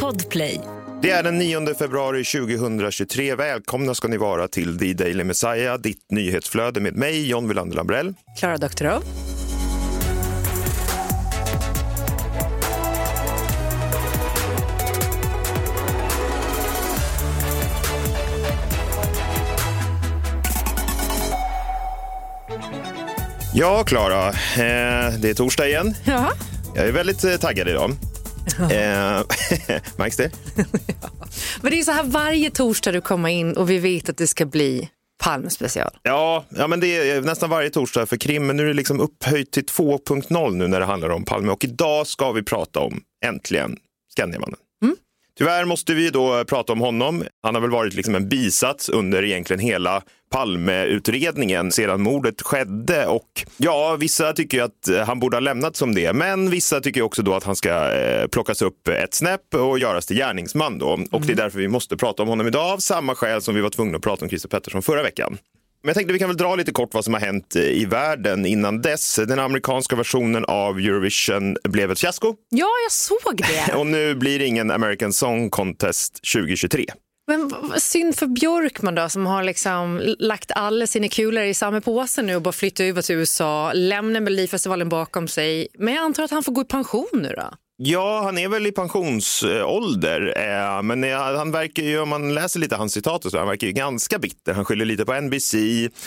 Podplay. Det är den 9 februari 2023. Välkomna ska ni vara till The Daily Messiah, ditt nyhetsflöde med mig, John Wilander Lambrell. Klara Doktorow. Ja, Klara, eh, det är torsdag igen. Ja. Jag är väldigt eh, taggad idag. Eh, märks det? Men det är så här varje torsdag du kommer in och vi vet att det ska bli Palmespecial. Ja, ja, men det är nästan varje torsdag för krim, men nu är det liksom upphöjt till 2.0 nu när det handlar om Palme. Och idag ska vi prata om, äntligen, Skandiamannen. Tyvärr måste vi då prata om honom. Han har väl varit liksom en bisats under egentligen hela Palmeutredningen sedan mordet skedde. Och ja, vissa tycker att han borde ha lämnat som det, men vissa tycker också då att han ska eh, plockas upp ett snäpp och göras till gärningsman då. Och det är därför vi måste prata om honom idag av samma skäl som vi var tvungna att prata om Christer Pettersson förra veckan. Men jag tänkte vi kan väl dra lite kort vad som har hänt i världen innan dess. Den amerikanska versionen av Eurovision blev ett fiasko Ja, jag såg det. och nu blir det ingen American Song Contest 2023. Men synd för Björkman då som har liksom lagt alla sina kulor i samma påse nu och bara flyttat över till USA, lämnar Melodifestivalen bakom sig. Men jag antar att han får gå i pension nu då? Ja, han är väl i pensionsålder, eh, men eh, han verkar ju, om man läser lite hans citat, och så, han verkar ju ganska bitter. Han skyller lite på NBC.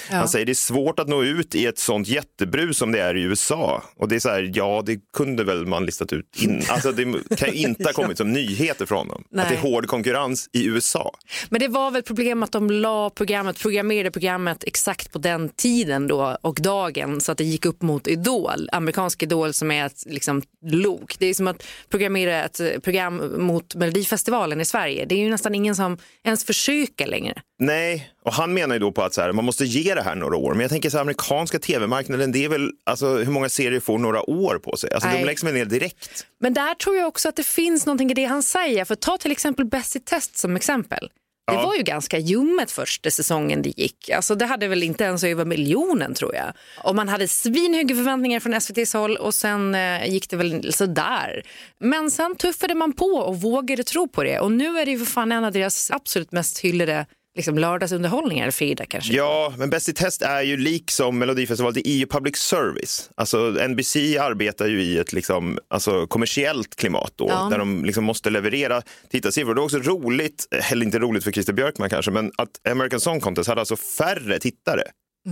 Han säger det är svårt att nå ut i ett sånt jättebrus som det är i USA. Och det är så här, ja, det kunde väl man listat ut in. Alltså, det kan ju inte ha kommit som nyheter från honom. Att det är Nej. hård konkurrens i USA. Men det var väl problem att de la programmet, programmerade programmet exakt på den tiden då och dagen så att det gick upp mot Idol, amerikansk Idol som är ett liksom, lok. Det är som att programmera ett program mot Melodifestivalen i Sverige. Det är ju nästan ingen som ens försöker längre. Nej, och han menar ju då på att så här, man måste ge det här några år. Men jag tänker så här, amerikanska tv-marknaden, det är väl, alltså hur många serier får några år på sig? Alltså Nej. de läggs väl ner direkt. Men där tror jag också att det finns någonting i det han säger. För ta till exempel Bäst i test som exempel. Det Ja. var ju ganska ljummet första säsongen det gick. Alltså det hade väl inte ens över miljonen tror jag. Och man hade svinhöga förväntningar från SVTs håll och sen eh, gick det väl sådär. Men sen tuffade man på och vågade tro på det. Och nu är det ju för fan en av deras absolut mest hyllade liksom, lördagsunderhållningar, Frida kanske. Ja, men Bäst i test är ju liksom Melodifestivalen, det är ju public service. Alltså NBC arbetar ju i ett liksom, alltså, kommersiellt klimat då, Ja. där de liksom måste leverera tittarsiffror. Det är också roligt, eller inte roligt för Christer Björkman kanske, men att American Song Contest hade alltså färre tittare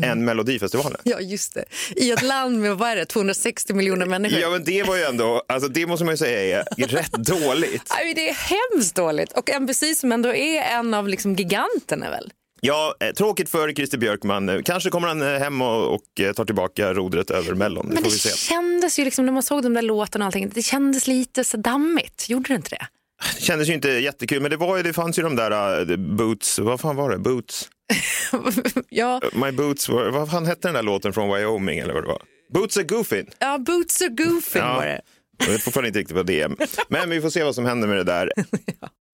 än Melodifestivalen. Ja, just det. I ett land med vad är det, 260 miljoner människor. Ja, men det var ju ändå, alltså det måste man ju säga är rätt dåligt. Aj, det är hemskt dåligt. Och NBC som ändå är en av liksom giganterna väl? Ja, eh, tråkigt för Christer Björkman. Kanske kommer han eh, hem och, och eh, tar tillbaka rodret över Mellon. Det Men det kändes ju liksom när man såg de där låtarna och allting, det kändes lite så dammigt. Gjorde det inte det? Det kändes ju inte jättekul, men det, var det fanns ju de där uh, boots, vad fan var det? Boots? ja, My boots, were, vad fan hette den där låten från Wyoming eller vad det var? Boots are goofing. ja Boots are goofing Ja. var det. Jag vet fortfarande inte riktigt vad det är. Men vi får se vad som händer med det där.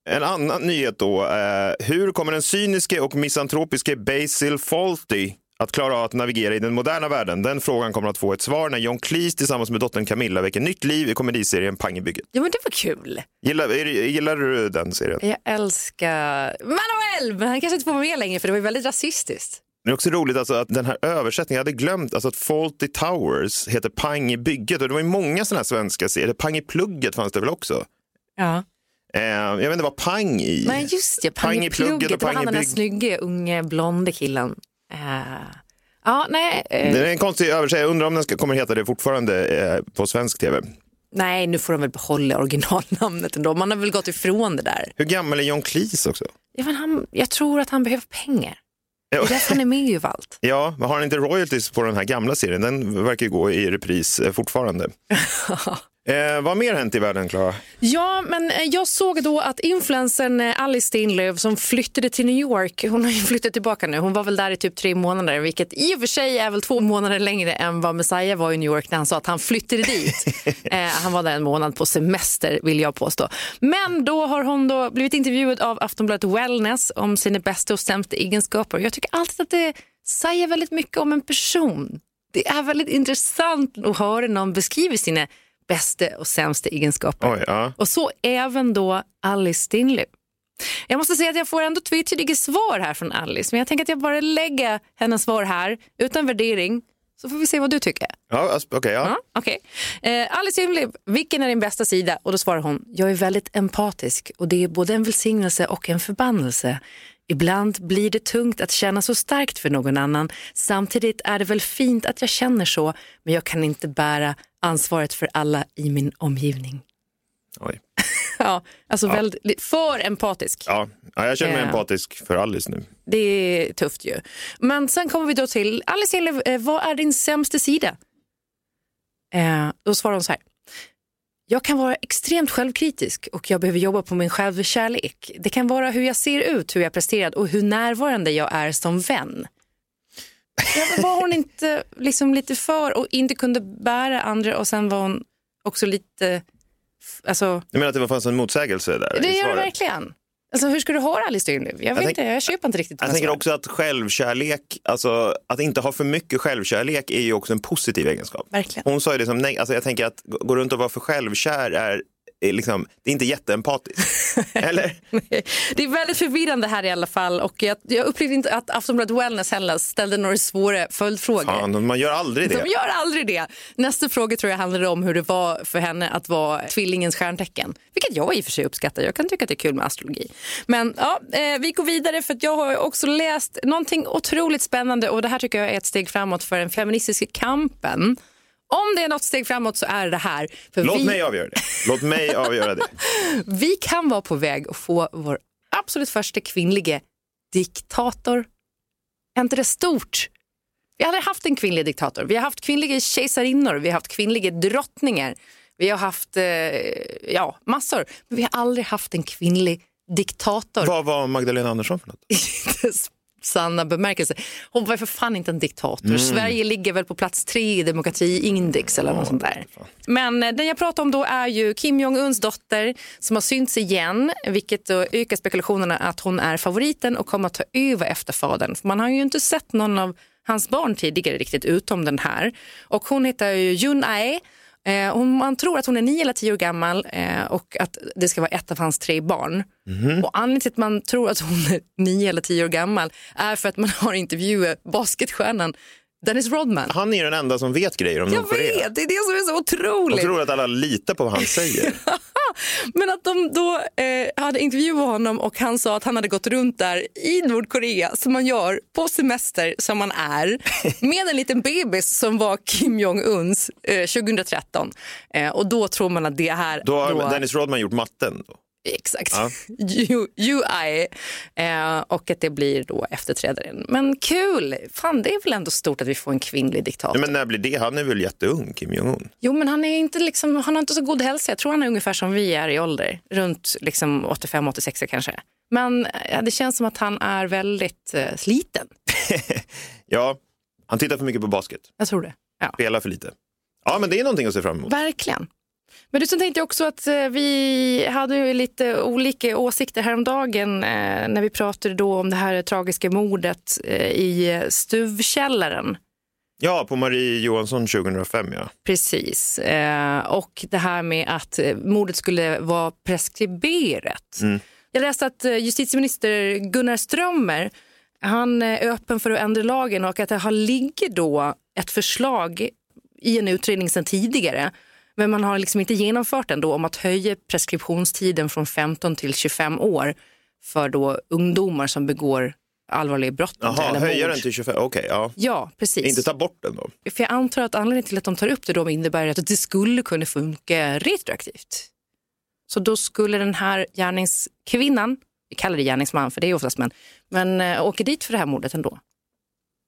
En annan nyhet då. Eh, hur kommer den cyniske och misantropiske Basil Fawlty att klara av att navigera i den moderna världen? Den frågan kommer att få ett svar när John Cleese tillsammans med dottern Camilla väcker nytt liv i komediserien Pang i bygget. Ja men det var kul. Gillar, är, det- gillar du den serien? Jag älskar Manuel, men han kanske inte får vara med längre för det var ju väldigt rasistiskt. Det är också roligt alltså att den här översättningen, jag hade glömt alltså att Fawlty Towers heter Pang i bygget och det var ju många sådana här svenska serier. Pang i plugget fanns det väl också? Ja. Eh, jag vet inte vad pang i. Men just det, pang, i plugget, det var pang han i den där snygge unge blonde killen. Eh, ja, nej, eh, Det är en konstig översättning. Jag undrar om den ska, kommer heta det fortfarande eh, på svensk tv. nej, nu får de väl behålla originalnamnet ändå. Man har väl gått ifrån det där. Hur gammal är John Cleese också? Ja, men han, jag tror att han behöver pengar. Det är därför han är med i allt. Ja, men har han inte royalties på den här gamla serien? Den verkar ju gå i repris fortfarande. eh, vad mer hänt i världen, Klara? Ja, men eh, jag såg då att influencern eh, Alice Stenlöf som flyttade till New York, hon har ju flyttat tillbaka nu. Hon var väl där i typ tre månader, vilket i och för sig är väl två månader längre än vad Messiah var i New York när han sa att han flyttade dit. eh, han var där en månad på semester vill jag påstå. Men då har hon då blivit intervjuad av Aftonbladet Wellness om sina bästa och sämsta egenskaper. Jag tycker alltid att det säger väldigt mycket om en person. Det är väldigt intressant att höra någon beskriva sina bästa och sämsta egenskaper. Oj, ja. Och så även då Alice Stinley. Jag måste säga att jag får ändå tvetydiga svar här från Alice, men jag tänker att jag bara lägger hennes svar här utan värdering. Så får vi se vad du tycker. Ja, alltså, okej, ja. Ja, okay. eh, Alice Stinley, vilken är din bästa sida? Och då svarar hon, jag är väldigt empatisk och det är både en välsignelse och en förbannelse. Ibland blir det tungt att känna så starkt för någon annan. Samtidigt är det väl fint att jag känner så, men jag kan inte bära ansvaret för alla i min omgivning. Oj. ja, alltså Väldigt, för empatisk. Ja. ja, jag känner mig Eh. empatisk för Alice nu. Det är tufft ju. Men sen kommer vi då till, Alice Enlev, eh, vad är din sämsta sida? Eh, då svarar hon så här. Jag kan vara extremt självkritisk och jag behöver jobba på min självkärlek. Det kan vara hur jag ser ut, hur jag presterat och hur närvarande jag är som vän. Ja, var hon inte liksom lite för och inte kunde bära andra och sen var hon också lite, alltså, Jag menar att det fanns en motsägelse där det gör det verkligen. Alltså, hur ska du ha det Alice Styrnlöf? Jag, vet tänk- inte, jag köper inte riktigt Jag tänker också att självkärlek, alltså att inte ha för mycket självkärlek är ju också en positiv egenskap. Verkligen. Hon sa ju det som, nej, alltså jag tänker att gå runt och vara för självkär är, är liksom, det är inte jätteempatiskt. Eller? Det är väldigt förvirrande här i alla fall och jag, jag upplevde inte att Aftonbladet Wellness heller ställde några svåra följdfrågor. Fan, man gör aldrig det. De gör aldrig det. Nästa fråga tror jag handlade om hur det var för henne att vara tvillingens stjärntecken. Vilket jag i och för sig uppskattar. Jag kan tycka att det är kul med astrologi. Men ja, eh, vi går vidare för jag har också läst någonting otroligt spännande och det här tycker jag är ett steg framåt för den feministiska kampen. Om det är något steg framåt så är det här. För Låt vi... mig avgöra det. Låt mig avgöra det. Vi kan vara på väg att få vår absolut första kvinnliga diktator. Är inte det stort? Vi har aldrig haft en kvinnlig diktator. Vi har haft kvinnliga kejsarinnor, vi har haft kvinnliga drottningar. Vi har haft eh, ja, massor. Men vi har aldrig haft en kvinnlig diktator. Vad var Magdalena Andersson för något? Sanna bemärkelse. Hon var för fan inte en diktator. Sverige ligger väl på plats tre i demokratiindex eller något sånt där. Men eh, den jag pratar om då är ju Kim Jong-Uns dotter som har synts igen, vilket då ökar spekulationerna att hon är favoriten och kommer att ta över efter fadern. För man har ju inte sett någon av hans barn tidigare riktigt utom den här. Och hon heter ju Jun Ae. Eh, man tror att hon är nio eller tio år gammal eh, och att det ska vara ett av hans tre barn. Och anledningen till att man tror att hon är nio eller tio år gammal är för att man har intervjuat basketstjärnan Dennis Rodman. Han är den enda som vet grejer om Jag Nordkorea. vet, det är det som är så Jag otroligt. tror att alla litar på vad han säger. Men att de då eh, hade intervjuat honom och han sa att han hade gått runt där i Nordkorea som man gör på semester som man är med en liten bebis som var Kim Jong-Uns eh, 2013. Eh, och då tror man att det här... Då har Dennis Rodman gjort matten. Då. Exakt. Ja. UI. Eh, och att det blir då efterträdaren. Men kul! Fan, det är väl ändå stort att vi får en kvinnlig diktator. Nej, men när blir det? Han är väl jätteung, Kim Jong-Un? Jo, men han, är inte liksom, han har inte så god hälsa. Jag tror han är ungefär som vi är i ålder. Runt liksom 85-86 kanske. Men eh, det känns som att han är väldigt eh, sliten. Ja, han tittar för mycket på basket. Jag tror det. Ja. Spelar för lite. Ja, men det är någonting att se fram emot. Verkligen. Men du, sen tänkte jag också att eh, vi hade ju lite olika åsikter häromdagen eh, när vi pratade då om det här tragiska mordet eh, i stuvkällaren. Ja, på Marie Johansson 2005, ja. Precis. Eh, och det här med att eh, mordet skulle vara preskriberat. Jag läste att justitieminister Gunnar Strömmer han är öppen för att ändra lagen och att det har ligger då ett förslag i en utredning sedan tidigare men man har liksom inte genomfört den då om att höja preskriptionstiden från 15 till 25 år för då ungdomar som begår allvarliga brott. Jaha, höja den till 25, okej, ja. Ja, precis. Inte ta bort den då. För jag antar att anledningen till att de tar upp det då innebär att det skulle kunna funka retroaktivt. Så då skulle den här gärningskvinnan, vi kallar det gärningsman för det är oftast män, men äh, åker dit för det här mordet ändå.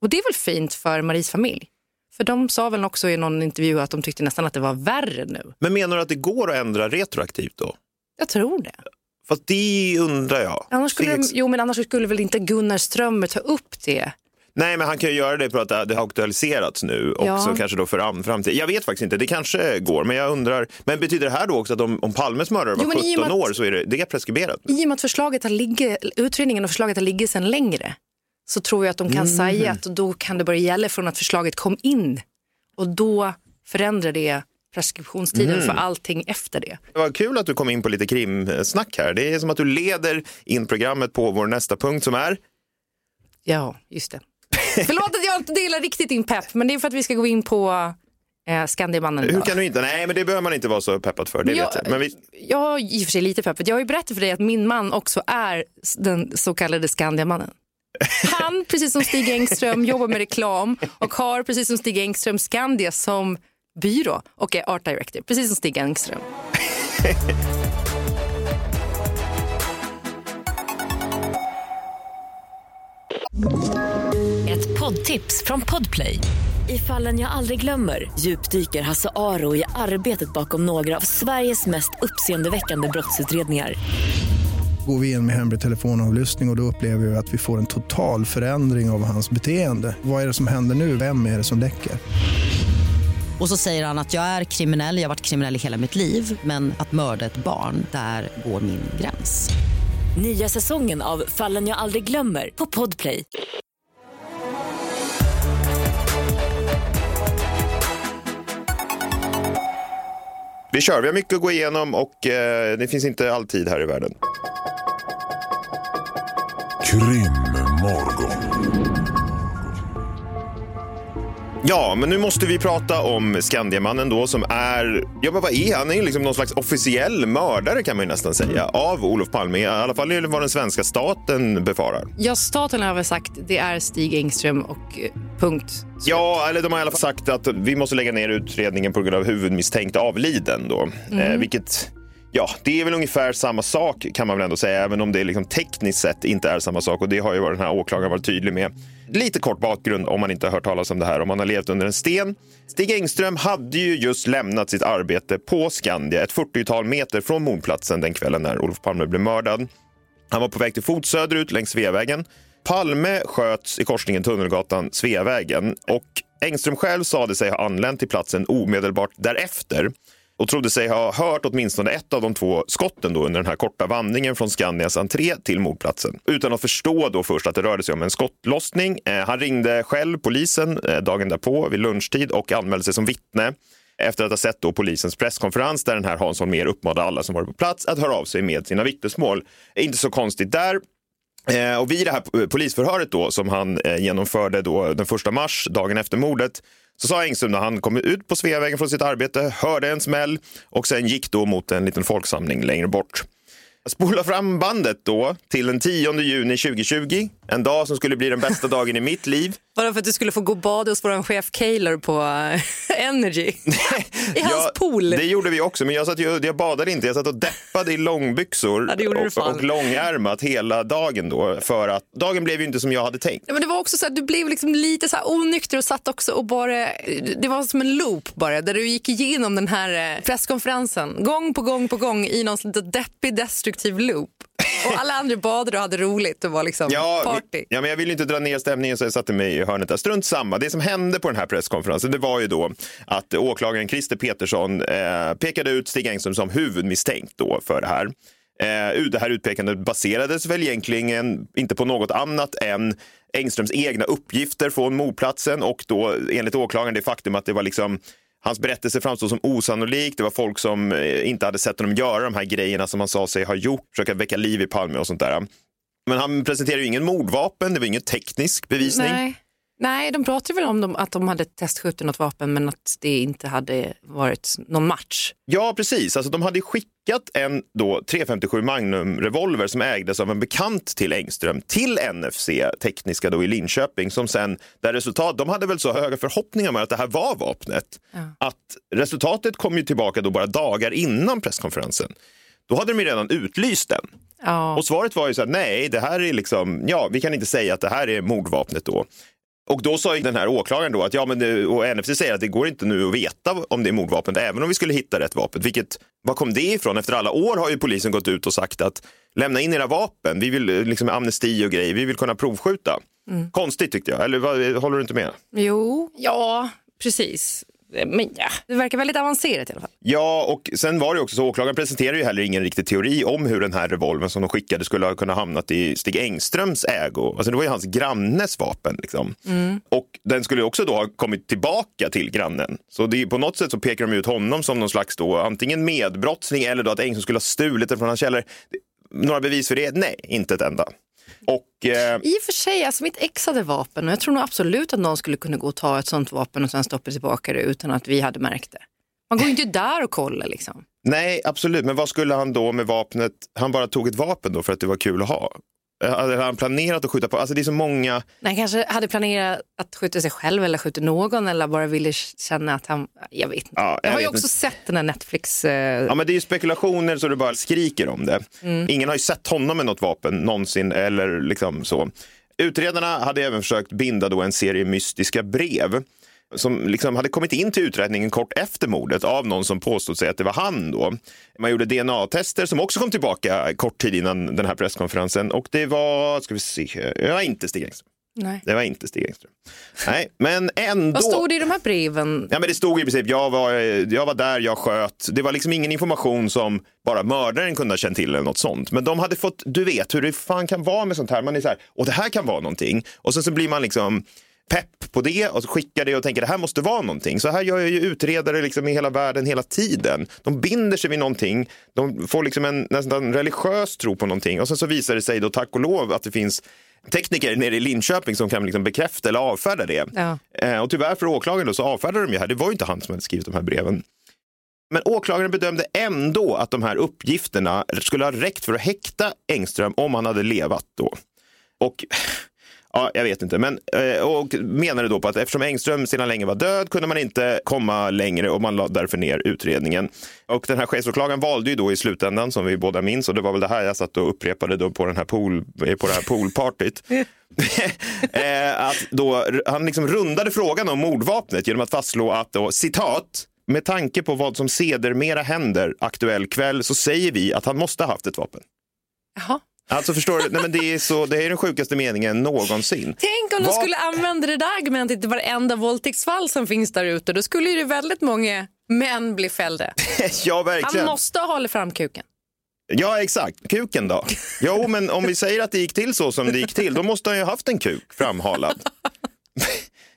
Och det är väl fint för Maries familj? För de sa väl också i någon intervju att de tyckte nästan att det var värre nu. Men menar du att det går att ändra retroaktivt då? Jag tror det. Fast det undrar jag. Annars skulle, de, jo, men annars skulle väl inte Gunnar Strömmer ta upp det? Nej, men han kan ju göra det för att det har aktualiserats nu och Ja. så kanske då för an- framtid. Jag vet faktiskt inte, det kanske går, men jag undrar. Men betyder det här då också att om, om Palmes mördare var Jo, men i och 17 med att- år så är det, det är preskriberat? I och med att förslaget har ligger, utredningen och förslaget har ligger sedan längre så tror jag att de kan Mm. säga att då kan det börja gälla från att förslaget kom in och då förändrar det preskriptionstiden för allting efter det. Det var kul att du kom in på lite krimsnack här. Det är som att du leder in programmet på vår nästa punkt som är Ja, just det. Förlåt att jag inte delar riktigt din pepp, men det är för att vi ska gå in på eh, Skandiamannen. Hur kan du inte? Nej, men det behöver man inte vara så peppad för. Det jag, vet jag. Men vi, jag har i och för sig lite peppet. Jag har ju berättat för dig att min man också är den så kallade Skandiamannen. Han, precis som Stig Engström, jobbar med reklam och har precis som Stig Engström Skandia som byrå och är art director, precis som Stig Engström. Ett poddtips från Podplay. I fallen jag aldrig glömmer djupdyker Hasse Aro i arbetet bakom några av Sveriges mest uppseendeväckande brottsutredningar. Går vi in med hemlig telefonavlyssning och, och då upplever vi att vi får en total förändring av hans beteende. Vad är det som händer nu? Vem är det som läcker? Och så säger han att jag är kriminell, jag har varit kriminell i hela mitt liv men att mörda ett barn, där går min gräns. Nya säsongen av Fallen jag aldrig glömmer på Podplay. vi kör, vi har mycket att gå igenom och eh, det finns inte alltid här i världen. Krimmorgon. Ja, men nu måste vi prata om Skandiamannen då som är, ja men vad är han? Han är ju liksom någon slags officiell mördare kan man ju nästan säga av Olof Palme. I alla fall är det vad den svenska staten befarar. Ja, staten har väl sagt det är Stig Engström och eh, punkt. Ja, eller de har i alla fall sagt att vi måste lägga ner utredningen på grund av huvudmisstänkt avliden då. Eh, vilket, ja, det är väl ungefär samma sak kan man väl ändå säga, även om det liksom tekniskt sett inte är samma sak och det har ju den här åklagaren varit tydlig med. Lite kort bakgrund om man inte har hört talas om det här, om man har levt under en sten. Stig Engström hade ju just lämnat sitt arbete på Skandia, ett 40-tal meter från mordplatsen den kvällen när Olof Palme blev mördad. Han var på väg till fot söderut längs Sveavägen. Palme sköts i korsningen Tunnelgatan-Sveavägen och Engström själv sade sig ha anlänt till platsen omedelbart därefter och trodde sig ha hört åtminstone ett av de två skotten då under den här korta vandringen från Skandias entré till mordplatsen. Utan att förstå då först att det rörde sig om en skottlossning. Eh, han ringde själv polisen eh, dagen därpå vid lunchtid och anmälde sig som vittne efter att ha sett då polisens presskonferens där den här Hans Holmér uppmanade alla som varit på plats att höra av sig med sina vittnesmål. Inte så konstigt där. Eh, och vid det här polisförhöret då som han genomförde då den första mars, dagen efter mordet, så sa Engström när han kom ut på Sveavägen från sitt arbete, hörde en smäll och sen gick då mot en liten folksamling längre bort. Jag spolar fram bandet då till den 10 juni 2020, en dag som skulle bli den bästa dagen i mitt liv. Bara för att du skulle få gå och bada hos vår chef Kaylor på eh, Energy. I hans Ja, pool. Det gjorde vi också, men jag, satt ju, jag badade inte. Jag satt och deppade i långbyxor Ja, och, och långärmat hela dagen då. För att dagen blev ju inte som jag hade tänkt. Ja, men det var också så att du blev liksom lite så här onykter och satt också och bara, det var som en loop bara där du gick igenom den här eh, presskonferensen gång på gång på gång i någon deppig destruktiv loop. Och alla andra badade och hade roligt och var liksom Ja, party. ja, men jag vill ju inte dra ner stämningen så jag satte mig i hörnet där. Strunt samma. Det som hände på den här presskonferensen det var ju då att åklagaren Christer Petersson eh, pekade ut Stig Engström som huvudmisstänkt då för det här. Eh, det här utpekandet baserades väl egentligen inte på något annat än Engströms egna uppgifter från mordplatsen och då enligt åklagaren det faktum att det var liksom Hans berättelse framstod som osannolik. Det var folk som eh, inte hade sett honom göra de här grejerna som han sa sig ha gjort, försöka väcka liv i Palme och sånt där. Men han presenterade ju ingen mordvapen, det var ingen teknisk bevisning. Nej. Nej, de pratade väl om dem, att de hade testskjutit något vapen men att det inte hade varit någon match. Ja, precis. Alltså, de hade skickat en då 357 Magnum-revolver som ägdes av en bekant till Engström till NFC Tekniska då i Linköping som sen, där resultat, de hade väl så höga förhoppningar med att det här var vapnet. Att resultatet kom ju tillbaka då bara dagar innan presskonferensen. Då hade de ju redan utlyst den. Ja. Och svaret var ju så här, nej, det här är liksom, ja, vi kan inte säga att det här är mordvapnet då. Och då sa den här åklagaren då att ja, men det, och NFC säger att det går inte nu att veta om det är mordvapnet, även om vi skulle hitta rätt vapen. Vilket, var kom det ifrån? Efter alla år har ju polisen gått ut och sagt att lämna in era vapen, vi vill eh, liksom amnesti och grejer, vi vill kunna provskjuta. Konstigt tyckte jag, eller vad, håller du inte med? Jo, ja, precis. Men ja, det verkar väldigt avancerat i alla fall. Ja, och sen var det också så, åklagaren presenterade ju heller ingen riktig teori om hur den här revolvern som de skickade skulle ha kunnat hamnat i Stig Engströms ägo. Alltså det var ju hans grannes vapen. Liksom. Och den skulle också då ha kommit tillbaka till grannen. Så det, är- på något sätt så pekar de ut honom som någon slags då, antingen medbrottsling eller då att Engström skulle ha stulit det från hans källare. Några bevis för det? Nej, inte ett enda. Och eh, I och för sig, alltså mitt ex hade vapen och jag tror nog absolut att någon skulle kunna gå och ta ett sånt vapen och sen stoppa tillbaka det utan att vi hade märkt det. Man går ju inte där och kollar liksom. nej, absolut. Men vad skulle han då med vapnet? Han bara tog ett vapen då för att det var kul att ha. Eh, Hade han planerat att skjuta på? Alltså det är så många. Nej, kanske hade planerat att skjuta sig själv eller skjuta någon eller bara ville känna att han, jag vet inte. Ja, jag har vet ju också inte. sett den här Netflix, eh, Ja, men det är ju spekulationer så du bara skriker om det. Ingen har ju sett honom med något vapen någonsin eller liksom så. Utredarna hade även försökt binda då en serie mystiska brev som liksom hade kommit in till utredningen kort efter mordet av någon som påstod sig att det var han. Då. Man gjorde DNA-tester som också kom tillbaka kort tid innan den här presskonferensen och det var, ska vi se, det var inte Stig Engström. nej. Det var inte Stig Engström. Nej, men ändå. Vad stod det i de här breven? Ja, men det stod i princip, jag var, jag var där, jag sköt. Det var liksom ingen information som bara mördaren kunde ha känt till eller något sånt. Men de hade fått, du vet hur det fan kan vara med sånt här. Man är så här, och det här kan vara någonting. Och sen så blir man liksom pepp på det och så skickar det och tänker det här måste vara någonting. Så här gör ju utredare liksom i hela världen hela tiden. De binder sig vid någonting, de får liksom en nästan religiös tro på någonting och sen så visar det sig då tack och lov att det finns tekniker nere i Linköping som kan liksom bekräfta eller avfärda det. Ja. Eh, och tyvärr för åklagaren då så avfärdade de ju här. Det var ju inte han som hade skrivit de här breven. Men åklagaren bedömde ändå att de här uppgifterna skulle ha räckt för att häkta Engström om han hade levat då. Och ja, jag vet inte, men eh, och menade då på att eftersom Engström sedan länge var död kunde man inte komma längre och man la därför ner utredningen. Och den här chefsåklagaren valde ju då i slutändan, som vi båda minns, och det var väl det här jag satt och upprepade då på, den här pool, på det här poolpartyt. eh, att då, han liksom rundade frågan om mordvapnet genom att fastslå att, då, citat, med tanke på vad som sedermera händer aktuell kväll så säger vi att han måste ha haft ett vapen. Jaha. Alltså förstår du, Nej, men det, är så, det är den sjukaste meningen någonsin. Tänk om de Vad- skulle använda det där argumentet i varenda våldtäktsfall som finns där ute. Då skulle ju väldigt många män bli fällda. Ja, Han verkligen. måste hålla fram kuken. Ja, exakt. Kuken då? Jo, men om vi säger att det gick till så som det gick till, då måste han ju ha haft en kuk framhalad.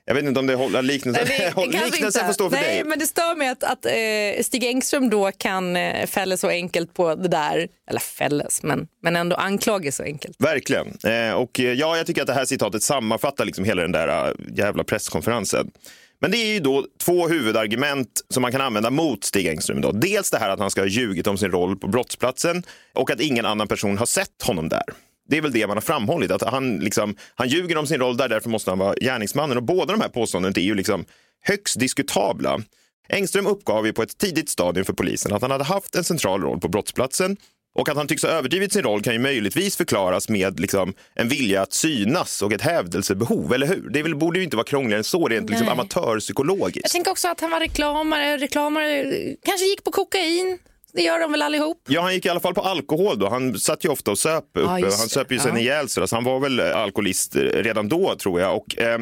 Jag vet inte om det håller liknelsen. Liknelsen får stå för Nej, dig. men det stör mig att, att eh, Stig Engström då kan eh, fällas så enkelt på det där. Eller fällas, men, men ändå anklagas så enkelt. Verkligen. Eh, och eh, ja, jag tycker att det här citatet sammanfattar liksom hela den där eh, jävla presskonferensen. Men det är ju då två huvudargument som man kan använda mot Stig Engström. Då. Dels det här att han ska ha ljugit om sin roll på brottsplatsen och att ingen annan person har sett honom där. Det är väl det man har framhållit, att han, liksom, han ljuger om sin roll där, därför måste han vara gärningsmannen. Och båda de här påståenden är ju liksom högst diskutabla. Engström uppgav ju på ett tidigt stadium för polisen att han hade haft en central roll på brottsplatsen och att han tycks ha överdrivit sin roll kan ju möjligtvis förklaras med liksom en vilja att synas och ett hävdelsebehov, eller hur? Det väl, borde ju inte vara krångligare än så rent liksom Nej. Jag amatörpsykologiskt. tänker också att han var reklamare, reklamare kanske gick på kokain. Det gör de väl allihop? Ja, han gick i alla fall på alkohol då. Han satt ju ofta och söp uppe. Just han söp ju sen Ja. ihjäl sig. Så han var väl eh, alkoholist redan då tror jag. Och, eh,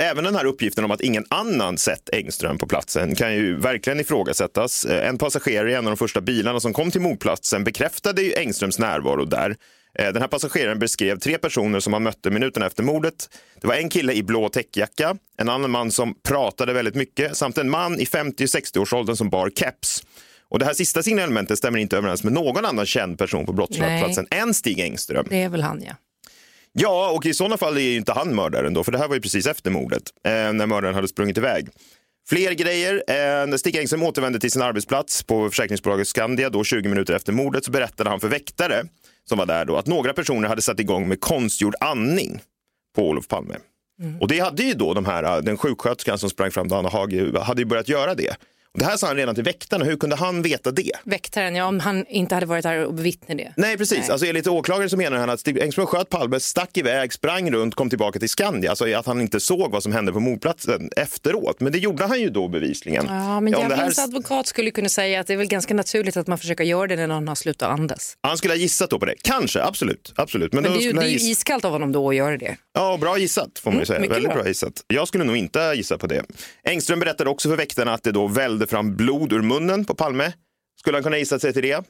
Även den här uppgiften om att ingen annan sett Engström på platsen kan ju verkligen ifrågasättas. Eh, En passagerare i en av de första bilarna som kom till mordplatsen bekräftade ju Engströms närvaro där. Eh, Den här passageraren beskrev tre personer som han mötte minuterna efter mordet. Det var en kille i blå täckjacka, en annan man som pratade väldigt mycket samt en man i 50-60-årsåldern som bar keps. Och det här sista signalementet stämmer inte överens med någon annan känd person på brottsplatsen än Stig Engström. Det är väl han, ja. Ja, och i sådana fall är ju inte han mördaren då, för det här var ju precis efter mordet, eh, när mördaren hade sprungit iväg. Fler grejer. Eh, när Stig Engström återvände till sin arbetsplats på försäkringsbolaget Skandia, då 20 minuter efter mordet, så berättade han för väktare som var där då att några personer hade satt igång med konstgjord andning på Olof Palme. Och det hade ju då de här, den sjuksköterskan som sprang fram, Anna Hag, hade ju börjat göra det. Det här sa han redan till väktarna, hur kunde han veta det? Väktaren, ja, om han inte hade varit där och bevittnat det. Nej, precis. Nej. Alltså, enligt åklagare så menar han att Stig Engström sköt Palme, stack iväg, sprang runt, kom tillbaka till Skandia. Alltså att han inte såg vad som hände på mordplatsen efteråt. Men det gjorde han ju då bevisligen. Ja, men Ja, det här- advokat skulle kunna säga att det är väl ganska naturligt att man försöker göra det när någon har slutat andas. Han skulle ha gissat då på det. Kanske, absolut. absolut. Men, Men det är ju, det är giss- iskallt av honom då att göra det. Ja, bra gissat får man ju säga. mycket Väldigt bra. bra gissat. Jag skulle nog inte ha gissat på det. Engström berättade också för väktarna att det då vällde fram blod ur munnen på Palme. Skulle han kunna gissa sig till det?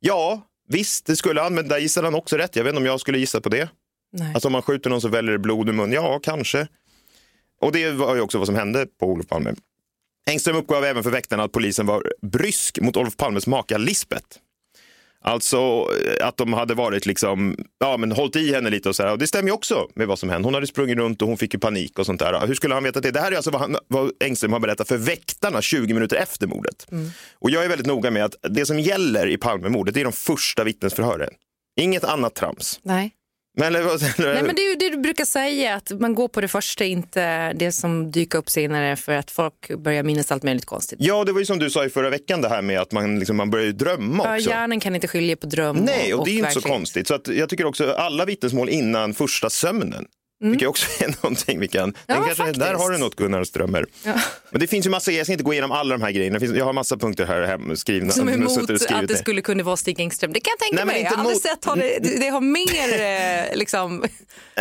Ja, visst, det skulle han, men där gissade han också rätt. Jag vet inte om jag skulle gissa på det. Nej. Alltså om man skjuter någon så väller det blod ur munnen. Ja, kanske. Och det var ju också vad som hände på Olof Palme. Engström uppgav även för väktarna att polisen var brysk mot Olof Palmes maka Lisbeth. Alltså eh, att de hade varit liksom, ja men hållit i henne lite och så här. Och det stämmer ju också med vad som hände. Hon hade sprungit runt och hon fick ju panik och sånt där. Hur skulle han veta det? Det här är alltså vad, han, vad Engström har berättat för väktarna 20 minuter efter mordet. Och jag är väldigt noga med att det som gäller i Palmemordet det är de första vittnesförhören. Inget annat trams. Nej. Men, Nej, men det är ju det du brukar säga, att man går på det första, inte det som dyker upp senare för att folk börjar minnas allt möjligt konstigt. Ja, det var ju som du sa i förra veckan det här med att man, liksom, man börjar ju drömma Ja, också. hjärnan kan inte skilja på dröm Nej, och och det är inte så verklighet. konstigt. Så att jag tycker också alla vittnesmål innan första sömnen. Tycker jag också är någonting vi kan... Mm. Ja, kanske, där har du något Gunnar Strömmer. Men det finns ju massa, jag ska inte gå igenom alla de här grejerna. Finns, jag har massa punkter här skrivna. Som är emot att det skulle kunna vara Stig Engström. Det kan jag tänka Nej, mig. inte Jag har aldrig sett har det, det har mer eh, liksom...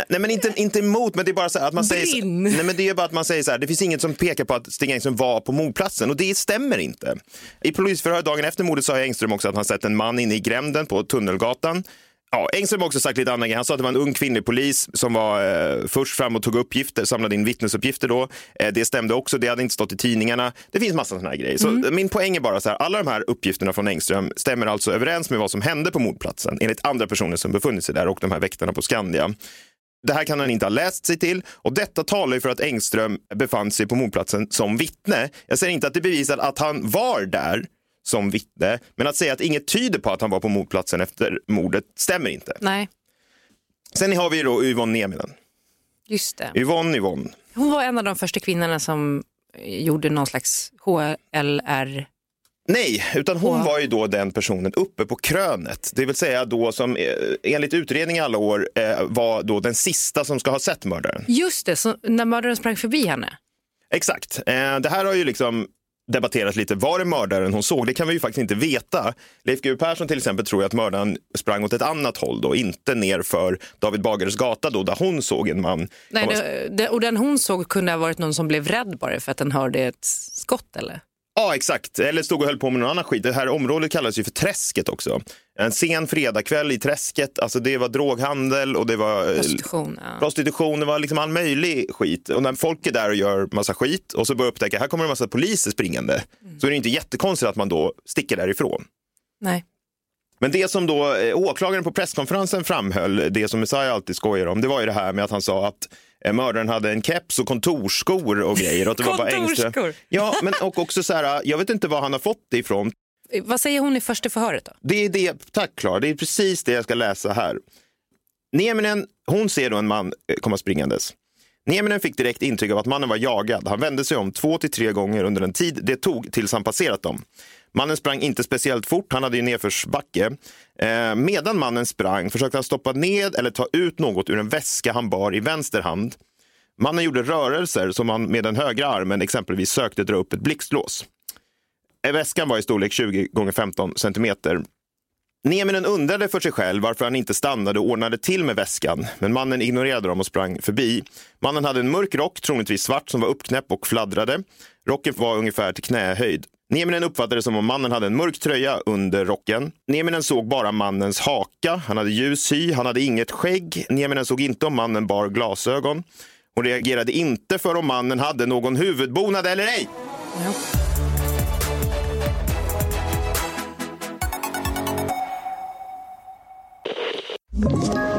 Nej men inte, inte emot, men det är bara så att man säger, så- Brinn. nej, men det är bara att man säger så här, det finns inget som pekar på att Stig Engström var på mordplatsen och det stämmer inte. I polisförhör dagen efter mordet sa Engström också att han sett en man inne i gränden på Tunnelgatan. Ja, Engström har också sagt lite grejer. Han sa att det var en ung kvinnlig polis som var eh, först fram och tog uppgifter, samlade in vittnesuppgifter då. Eh, det stämde också, det hade inte stått i tidningarna. Det finns massa sådana här grejer. Så min poäng är bara så här, alla de här uppgifterna från Engström stämmer alltså överens med vad som hände på mordplatsen enligt andra personer som befunnit sig där och de här väktarna på Skandia. Det här kan han inte ha läst sig till och detta talar ju för att Engström befann sig på mordplatsen som vittne. Jag säger inte att det bevisar att han var där som vittne, men att säga att inget tyder på att han var på mordplatsen efter mordet stämmer inte. Nej, Sen har vi då Yvonne Nieminen. just det. Yvonne Yvonne. Hon var en av de första kvinnorna som gjorde någon slags HLR. Nej, utan hon Wow. var ju då den personen uppe på krönet. Det vill säga då som eh, enligt utredning i alla år eh, var då den sista som ska ha sett mördaren. Just det, när mördaren sprang förbi henne. Exakt. Eh, det här har ju liksom debatterats lite. Var det mördaren hon såg? Det kan vi ju faktiskt inte veta. Leif GW Persson till exempel tror att mördaren sprang åt ett annat håll då, inte ner för David Bagares gata då, där hon såg en man. Nej, det, det, och den hon såg kunde ha varit någon som blev rädd bara för att den hörde ett skott eller? Ja, exakt. Eller stod och höll på med någon annan skit. Det här området kallas ju för Träsket också. En sen fredagkväll i Träsket, alltså det var droghandel och det var eh, Prostitution. Ja. prostitution, det var liksom all möjlig skit. Och när folk är där och gör massa skit och så börjar upptäcka här kommer en massa poliser springande så är det inte jättekonstigt att man då sticker därifrån. Nej. Men det som då eh, åklagaren på presskonferensen framhöll, det som Messiah alltid skojar om, det var ju det här med att han sa att mördaren hade en keps och kontorsskor och grejer. Och det var bara Engström. Ja, men och också så här, jag vet inte var han har fått det ifrån. Eh, Vad säger hon i första förhöret då? Det är det, tack Klara, det är precis det jag ska läsa här. Nieminen, hon ser då en man eh, komma springandes. Nieminen fick direkt intryck av att mannen var jagad. Han vände sig om två till tre gånger under den tid det tog tills han passerat dem. Mannen sprang inte speciellt fort, han hade ju nedförsbacke. Eh, medan mannen sprang försökte han stoppa ned eller ta ut något ur en väska han bar i vänster hand. Mannen gjorde rörelser som han med den högra armen exempelvis sökte dra upp ett blixtlås. Eh, väskan var i storlek 20 gånger 15 centimeter. Nieminen undrade för sig själv varför han inte stannade och ordnade till med väskan, men mannen ignorerade dem och sprang förbi. Mannen hade en mörk rock, troligtvis svart, som var uppknäppt och fladdrade. Rocken var ungefär till knähöjd. Nieminen uppfattade det som om mannen hade en mörk tröja under rocken. Nieminen såg bara mannens haka, han hade ljus hy, han hade inget skägg. Nieminen såg inte om mannen bar glasögon. Hon reagerade inte för om mannen hade någon huvudbonad eller ej. Ett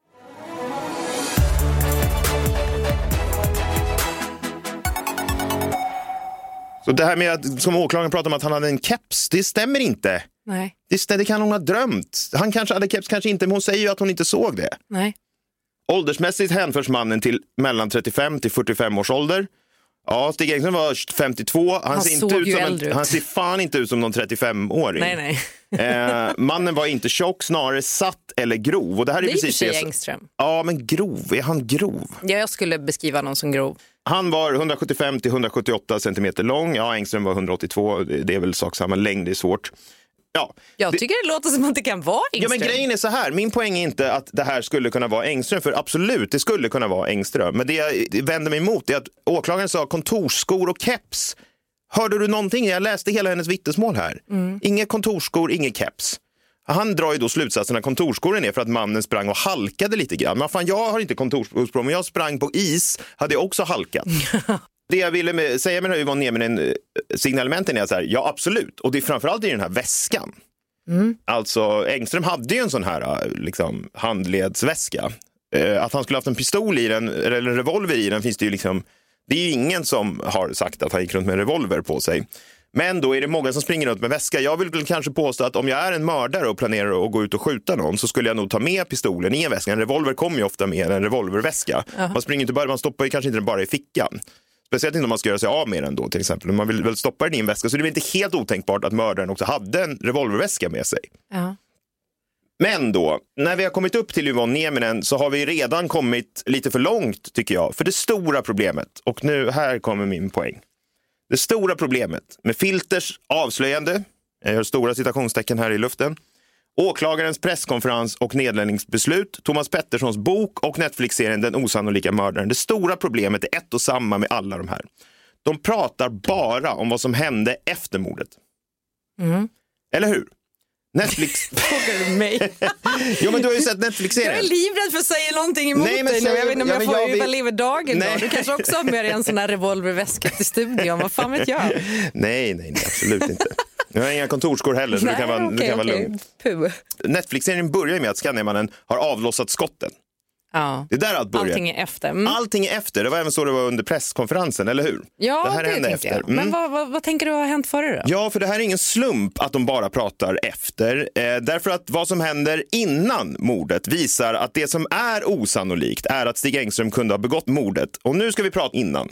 Så det här med att, som åklagaren pratar om att han hade en keps, det stämmer inte. Nej. Det, det kan hon ha drömt. Han kanske hade keps, kanske inte, men hon säger ju att hon inte såg det. Nej. Åldersmässigt hänförs mannen till mellan 35 till 45 års ålder. Ja, Stig Engström var 52. Han, Han ser, inte ut som en, ut. han ser fan inte ut som någon 35-åring. Nej, nej. Eh, mannen var inte tjock, snarare satt eller grov. Och det här är Det är precis det Engström. Ja, men grov. Är han grov? Ja, jag skulle beskriva någon som grov. Han var 175 till 178 centimeter lång. Ja, Engström var 182. Det det är väl sak samma. Längd är svårt. Ja, Jag det- tycker det låter som att det kan vara Ja, Engström. men grejen är så här, min poäng är inte att det här skulle kunna vara Engström, för absolut, det skulle kunna vara Engström. Men det jag vänder mig emot är att åklagaren sa kontorsskor och keps. Hörde du någonting? Jag läste hela hennes vittnesmål här. Inga kontorsskor, inget keps. Han drar ju då slutsatsen att kontorsskor är för att mannen sprang och halkade lite grann. Men fan, jag har inte kontorsskor, men jag sprang på is hade jag också halkat. Det jag ville med, säga med Yvonne Nieminen signalementen är så här, ja absolut, och det är framförallt i den här väskan. Alltså Engström hade ju en sån här äh, liksom, handledsväska. Eh, Att han skulle haft en pistol i den, eller en revolver i den finns det ju liksom, det är ju ingen som har sagt att han gick runt med en revolver på sig. Men då är det många som springer runt med väska. Jag vill väl kanske påstå att om jag är en mördare och planerar att gå ut och skjuta någon så skulle jag nog ta med pistolen i en väska. En revolver kommer ju ofta med en revolverväska. Man, springer inte bara, man stoppar ju kanske inte den bara i fickan. Speciellt inte om man ska göra sig av med den då till exempel. Man vill väl stoppa den i en väska så är det väl inte helt otänkbart att mördaren också hade en revolverväska med sig. Ja. Men då, när vi har kommit upp till Yvonne Nieminen så har vi redan kommit lite för långt tycker jag. För det stora problemet, och nu här kommer min poäng. Det stora problemet med Filters avslöjande, jag gör stora citationstecken här i luften, åklagarens presskonferens och nedläggningsbeslut, Thomas Petterssons bok och Netflix-serien Den osannolika mördaren. Det stora problemet är ett och samma med alla de här. De pratar bara om vad som hände efter mordet. Eller hur? Netflix... Frågar du mig? jo, men du har ju sett Jag är Netflix-serien. livrädd för att säga någonting emot Nej, men dig nu. Jag vet inte om ja, jag får jag överleva dagen Nej. då. Du kanske också har med dig en sån här revolverväska till studion. Vad fan vet jag? Nej, nej, nej, absolut inte. Jag har inga kontorsskor heller, så du kan vara, du okej, kan vara okej. lugn. Netflix-serien börjar ju med att Skandiamannen har avlossat skotten. Ja. Det är där allt börjar. Allting är efter. Mm. Allting är efter. Det var även så det var under presskonferensen, eller hur? Ja, det det, här hände tänkte efter. jag. Mm. Men vad, vad, vad tänker du har hänt före då? Ja, för det här är ingen slump att de bara pratar efter. Eh, därför att vad som händer innan mordet visar att det som är osannolikt är att Stig Engström kunde ha begått mordet. Och nu ska vi prata innan.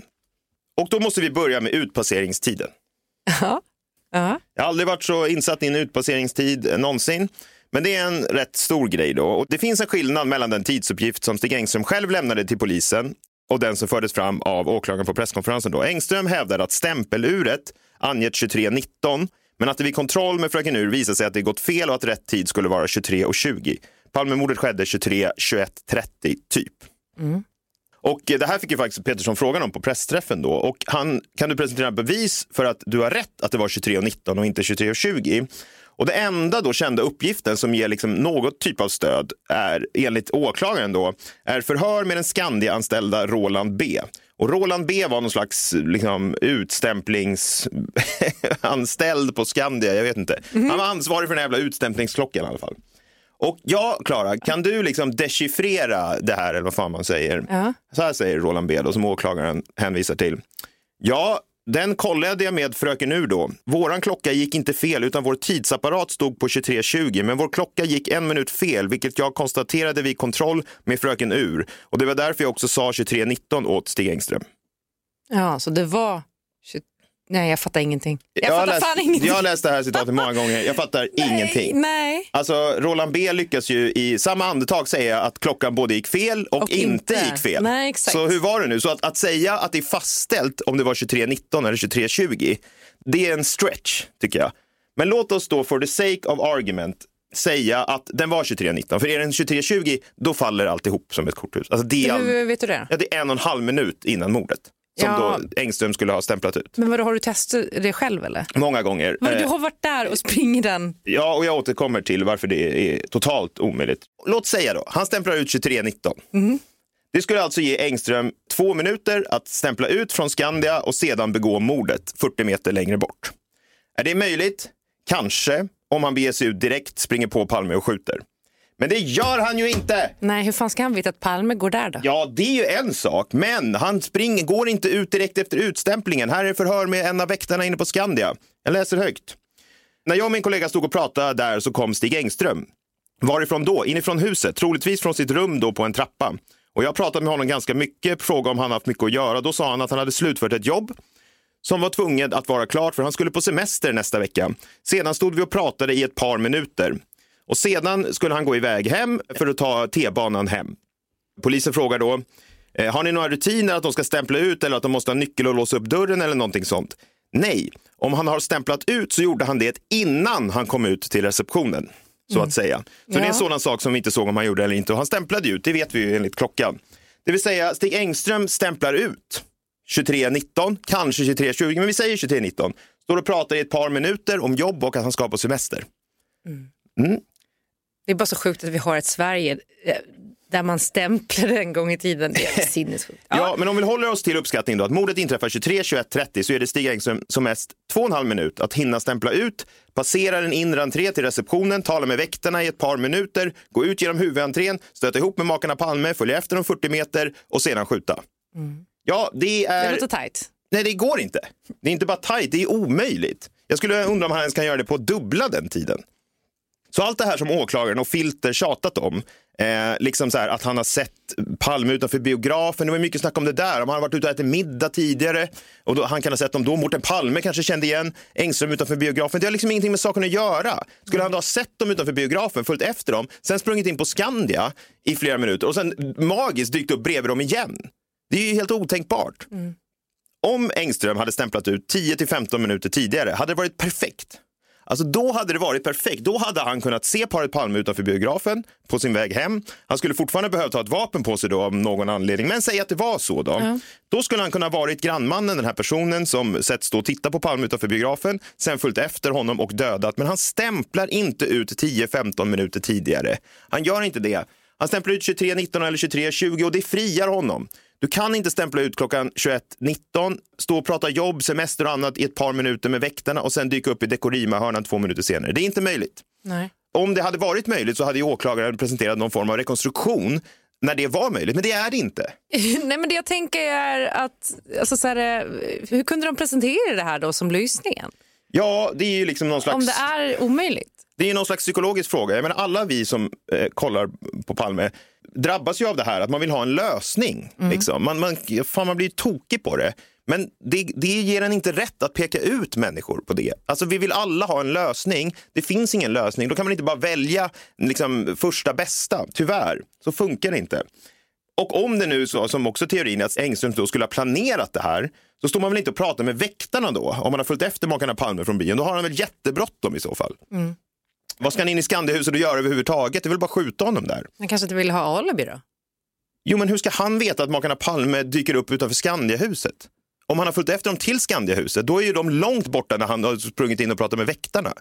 Och då måste vi börja med utpasseringstiden. Ja. Ja. Jag har aldrig varit så insatt i en utpasseringstid eh, någonsin. Men det är en rätt stor grej då. Och det finns en skillnad mellan den tidsuppgift som Stig Engström själv lämnade till polisen och den som fördes fram av åklagaren på presskonferensen. Då. Engström hävdar att stämpeluret angett 23.19 men att det vid kontroll med fröken Ur visade sig att det gått fel och att rätt tid skulle vara 23.20. Palmemordet skedde 23.21.30 typ. Och eh, det här fick ju faktiskt Petersson frågan om på pressträffen då. Och han, kan du presentera bevis för att du har rätt att det var 23.19 och inte 23.20? Och det enda då kända uppgiften som ger liksom något typ av stöd är enligt åklagaren då är förhör med den Skandia-anställda Roland B. Och Roland B var någon slags liksom, utstämplingsanställd på Skandia, jag vet inte. Han var ansvarig för den jävla utstämplingsklockan i alla fall. Och ja, Klara, kan du liksom dechiffrera det här eller vad fan man säger? Ja. Så här säger Roland B då, som åklagaren hänvisar till. Ja, den kollade jag med fröken Ur då. Våran klocka gick inte fel utan vår tidsapparat stod på 23.20 men vår klocka gick en minut fel vilket jag konstaterade vid kontroll med fröken Ur. Och det var därför jag också sa 23.19 åt Stig Engström. ja, så det var... 20... Nej, jag fattar ingenting. Jag, har fattar läst, fan ingenting. jag har läst det här citatet många gånger, jag fattar ingenting. Nej. Alltså, Roland B lyckas ju i samma andetag säga att klockan både gick fel och, Och inte. inte. gick fel. Nej, exakt. Så hur var det nu? Så att, att säga att det är fastställt om det var 23.19 eller 23.20, det är en stretch tycker jag. Men låt oss då for the sake of argument säga att den var 23.19. För är den 23.20 då faller alltihop som ett korthus. Alltså det, är. Hur vet du det? ja, det är en och en halv minut innan mordet som Ja. då Engström skulle ha stämplat ut. Men vadå, har du testat det själv eller? Många gånger. Eh, Du har varit där och springer den. Ja, och jag återkommer till varför det är totalt omöjligt. Låt säga då, han stämplar ut 23.19. Det skulle alltså ge Engström två minuter att stämpla ut från Skandia och sedan begå mordet 40 meter längre bort. Är det möjligt? Kanske, om han beger sig ut direkt, springer på Palme och skjuter. Men det gör han ju inte! Nej, hur fan ska han veta att Palme går där då? Ja, det är ju en sak, men han springer, går inte ut direkt efter utstämplingen. Här är förhör med en av väktarna inne på Skandia. Jag läser högt. När jag och min kollega stod och pratade där så kom Stig Engström. Varifrån då? Inifrån huset, troligtvis från sitt rum då på en trappa. Och jag pratade med honom ganska mycket, frågade om han haft mycket att göra. Då sa han att han hade slutfört ett jobb som var tvungen att vara klart för han skulle på semester nästa vecka. Sedan stod vi och pratade i ett par minuter. Och sedan skulle han gå iväg hem för att ta T-banan hem. Polisen frågar då, eh, har ni några rutiner att de ska stämpla ut eller att de måste ha nyckel och låsa upp dörren eller någonting sånt? Nej, om han har stämplat ut så gjorde han det innan han kom ut till receptionen. Så att säga. Så det är en sådan sak som vi inte såg om han gjorde eller inte. Och han stämplade ut, det vet vi ju enligt klockan. Det vill säga, Stig Engström stämplar ut 23.19, kanske 23.20, men vi säger 23.19. Står och pratar i ett par minuter om jobb och att han ska på semester. Det är bara så sjukt att vi har ett Sverige eh, där man stämplade en gång i tiden. Det är sinnessjukt. Ja. men om vi håller oss till uppskattning då, att mordet inträffar 23, 21, 30 så är det Stig Engström som mest två och en halv minut att hinna stämpla ut, passera en inre entré till receptionen, tala med väktarna i ett par minuter, gå ut genom huvudentrén, stöta ihop med makarna Palme, följa efter dem 40 meter och sedan skjuta. Ja, det Det är... låter tajt. Nej, det går inte. Det är inte bara tajt, det är omöjligt. Jag skulle undra om han ens kan göra det på dubbla den tiden. Så allt det här som åklagaren och Filter tjatat om, eh, liksom så här, att han har sett Palme utanför biografen, det var mycket snack om det där, om han har varit ute och ätit middag tidigare och då, han kan ha sett dem då, Mårten Palme kanske kände igen Engström utanför biografen, det har liksom ingenting med saken att göra. Skulle han då ha sett dem utanför biografen, följt efter dem, sen sprungit in på Skandia i flera minuter och sen magiskt dykt upp bredvid dem igen? Det är ju helt otänkbart. Om Engström hade stämplat ut 10-15 minuter tidigare hade det varit perfekt. Alltså då hade det varit perfekt. Då hade han kunnat se paret Palme utanför biografen på sin väg hem. Han skulle fortfarande behövt ha ett vapen på sig då av någon anledning. Men säg att det var så då. Då skulle han kunna ha varit grannmannen, den här personen som sätts stå och titta på Palme utanför biografen, sen följt efter honom och dödat. Men han stämplar inte ut 10-15 minuter tidigare. Han gör inte det. Han stämplar ut 23.19 eller 23.20 och det friar honom. Du kan inte stämpla ut klockan 21.19, stå och prata jobb, semester och annat i ett par minuter med väktarna och sen dyka upp i Dekorima-hörnan två minuter senare. Det är inte möjligt. Nej. Om det hade varit möjligt så hade ju åklagaren presenterat någon form av rekonstruktion när det var möjligt, men det är det inte. Nej, men det jag tänker är att, alltså, så här, hur kunde de presentera det här då som lysningen? Ja, det är ju liksom någon slags... Om det är omöjligt. Det är någon slags psykologisk fråga. Jag menar, alla vi som eh, kollar på Palme drabbas ju av det här att man vill ha en lösning. Liksom. Man, man, fan, man blir tokig på det. Men det, det ger en inte rätt att peka ut människor på det. Alltså, vi vill alla ha en lösning. Det finns ingen lösning. Då kan man inte bara välja liksom, första bästa. Tyvärr, så funkar det inte. Och om det nu så, som också teorin är att Engström då skulle ha planerat det här, så står man väl inte och pratar med väktarna då? Om man har följt efter makarna Palme från byn, då har han väl jättebråttom i så fall. Vad ska han in i Skandiahuset och göra överhuvudtaget? Det är väl bara att skjuta honom där. Man kanske inte vill ha alibi då? Jo, men hur ska han veta att makarna Palme dyker upp utanför Skandiahuset? Om han har följt efter dem till Skandiahuset, då är ju de långt borta när han har sprungit in och pratat med väktarna.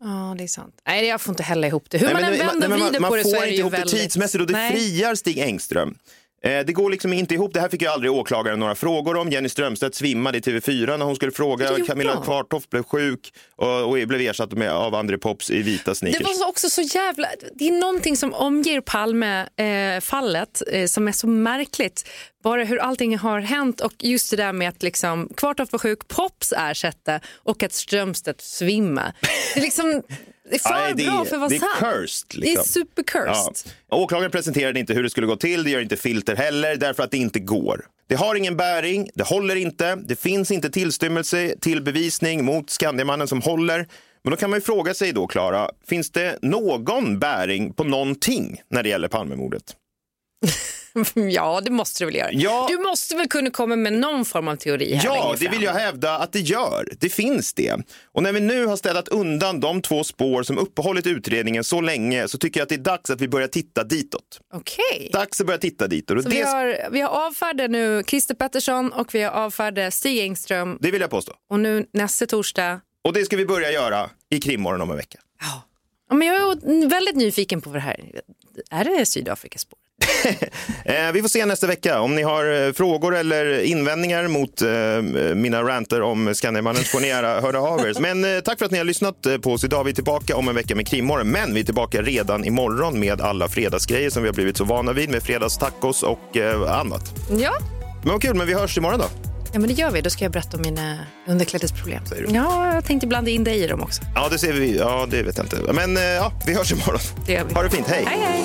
Ja, det är sant. Nej, jag får inte heller ihop det. Hur Nej, man än vänder och vrider man, på man det så får är det inte ju ihop det tidsmässigt och det Nej. friar Stig Engström. Eh, Det går liksom inte ihop. Det här fick ju aldrig åklagaren några frågor om. Jenny Strömstedt svimmade i TV4 när hon skulle fråga. Camilla. Kvartoft blev sjuk och, och blev ersatt med, av André Pops i vita sneakers. Det var så- också så jävla... Det är någonting som omger Palme-fallet eh, som är så märkligt. Bara hur allting har hänt och just det där med att liksom, Kvartoft var sjuk, Pops ersatte och att Strömstedt svimma. Det är liksom... Det är för Nej, det, bra för att vara det är sant. cursed. Det är Liksom. super-cursed. Ja. Åklagaren presenterade inte hur det skulle gå till, det gör inte Filter heller, därför att det inte går. Det har ingen bäring, det håller inte, det finns inte tillstymmelse till bevisning mot Skandiamannen som håller. Men då kan man ju fråga sig då, Klara, finns det någon bäring på någonting när det gäller Palmemordet? Ja, det måste du väl göra. Ja. Du måste väl kunna komma med någon form av teori här Ja, det vill jag hävda att det gör. Det finns det. Och när vi nu har städat undan de två spår som uppehållit utredningen så länge så tycker jag att det är dags att vi börjar titta ditåt. Okej. Dags att börja titta ditåt. Så vi det, har, vi har avfärdat nu Christer Pettersson och vi har avfärdat Stig Engström det vill jag påstå. och nu nästa torsdag Och det ska vi börja göra i krimmorgon om en vecka. Ja, men jag är väldigt nyfiken på vad det här är det Sydafrikaspår? Eh, vi får se nästa vecka. Om ni har eh, frågor eller invändningar mot eh, mina ranter om Skandiamannen får ni gärna höra av er. Men eh, tack för att ni har lyssnat eh, på oss. Idag är vi tillbaka om en vecka med Krimmorgon. Men vi är tillbaka redan imorgon med alla fredagsgrejer som vi har blivit så vana vid med fredagstacos och eh, annat. Ja. Men vad kul, men vi hörs imorgon då. ja, men det gör vi. Då ska jag berätta om mina underklädesproblem. Ja, jag tänkte blanda in dig i dem också. Ja, det ser vi. Ja, det vet jag inte. Men eh, ja, vi hörs imorgon. Det gör vi. Ha det fint. Hej. Hej, hej.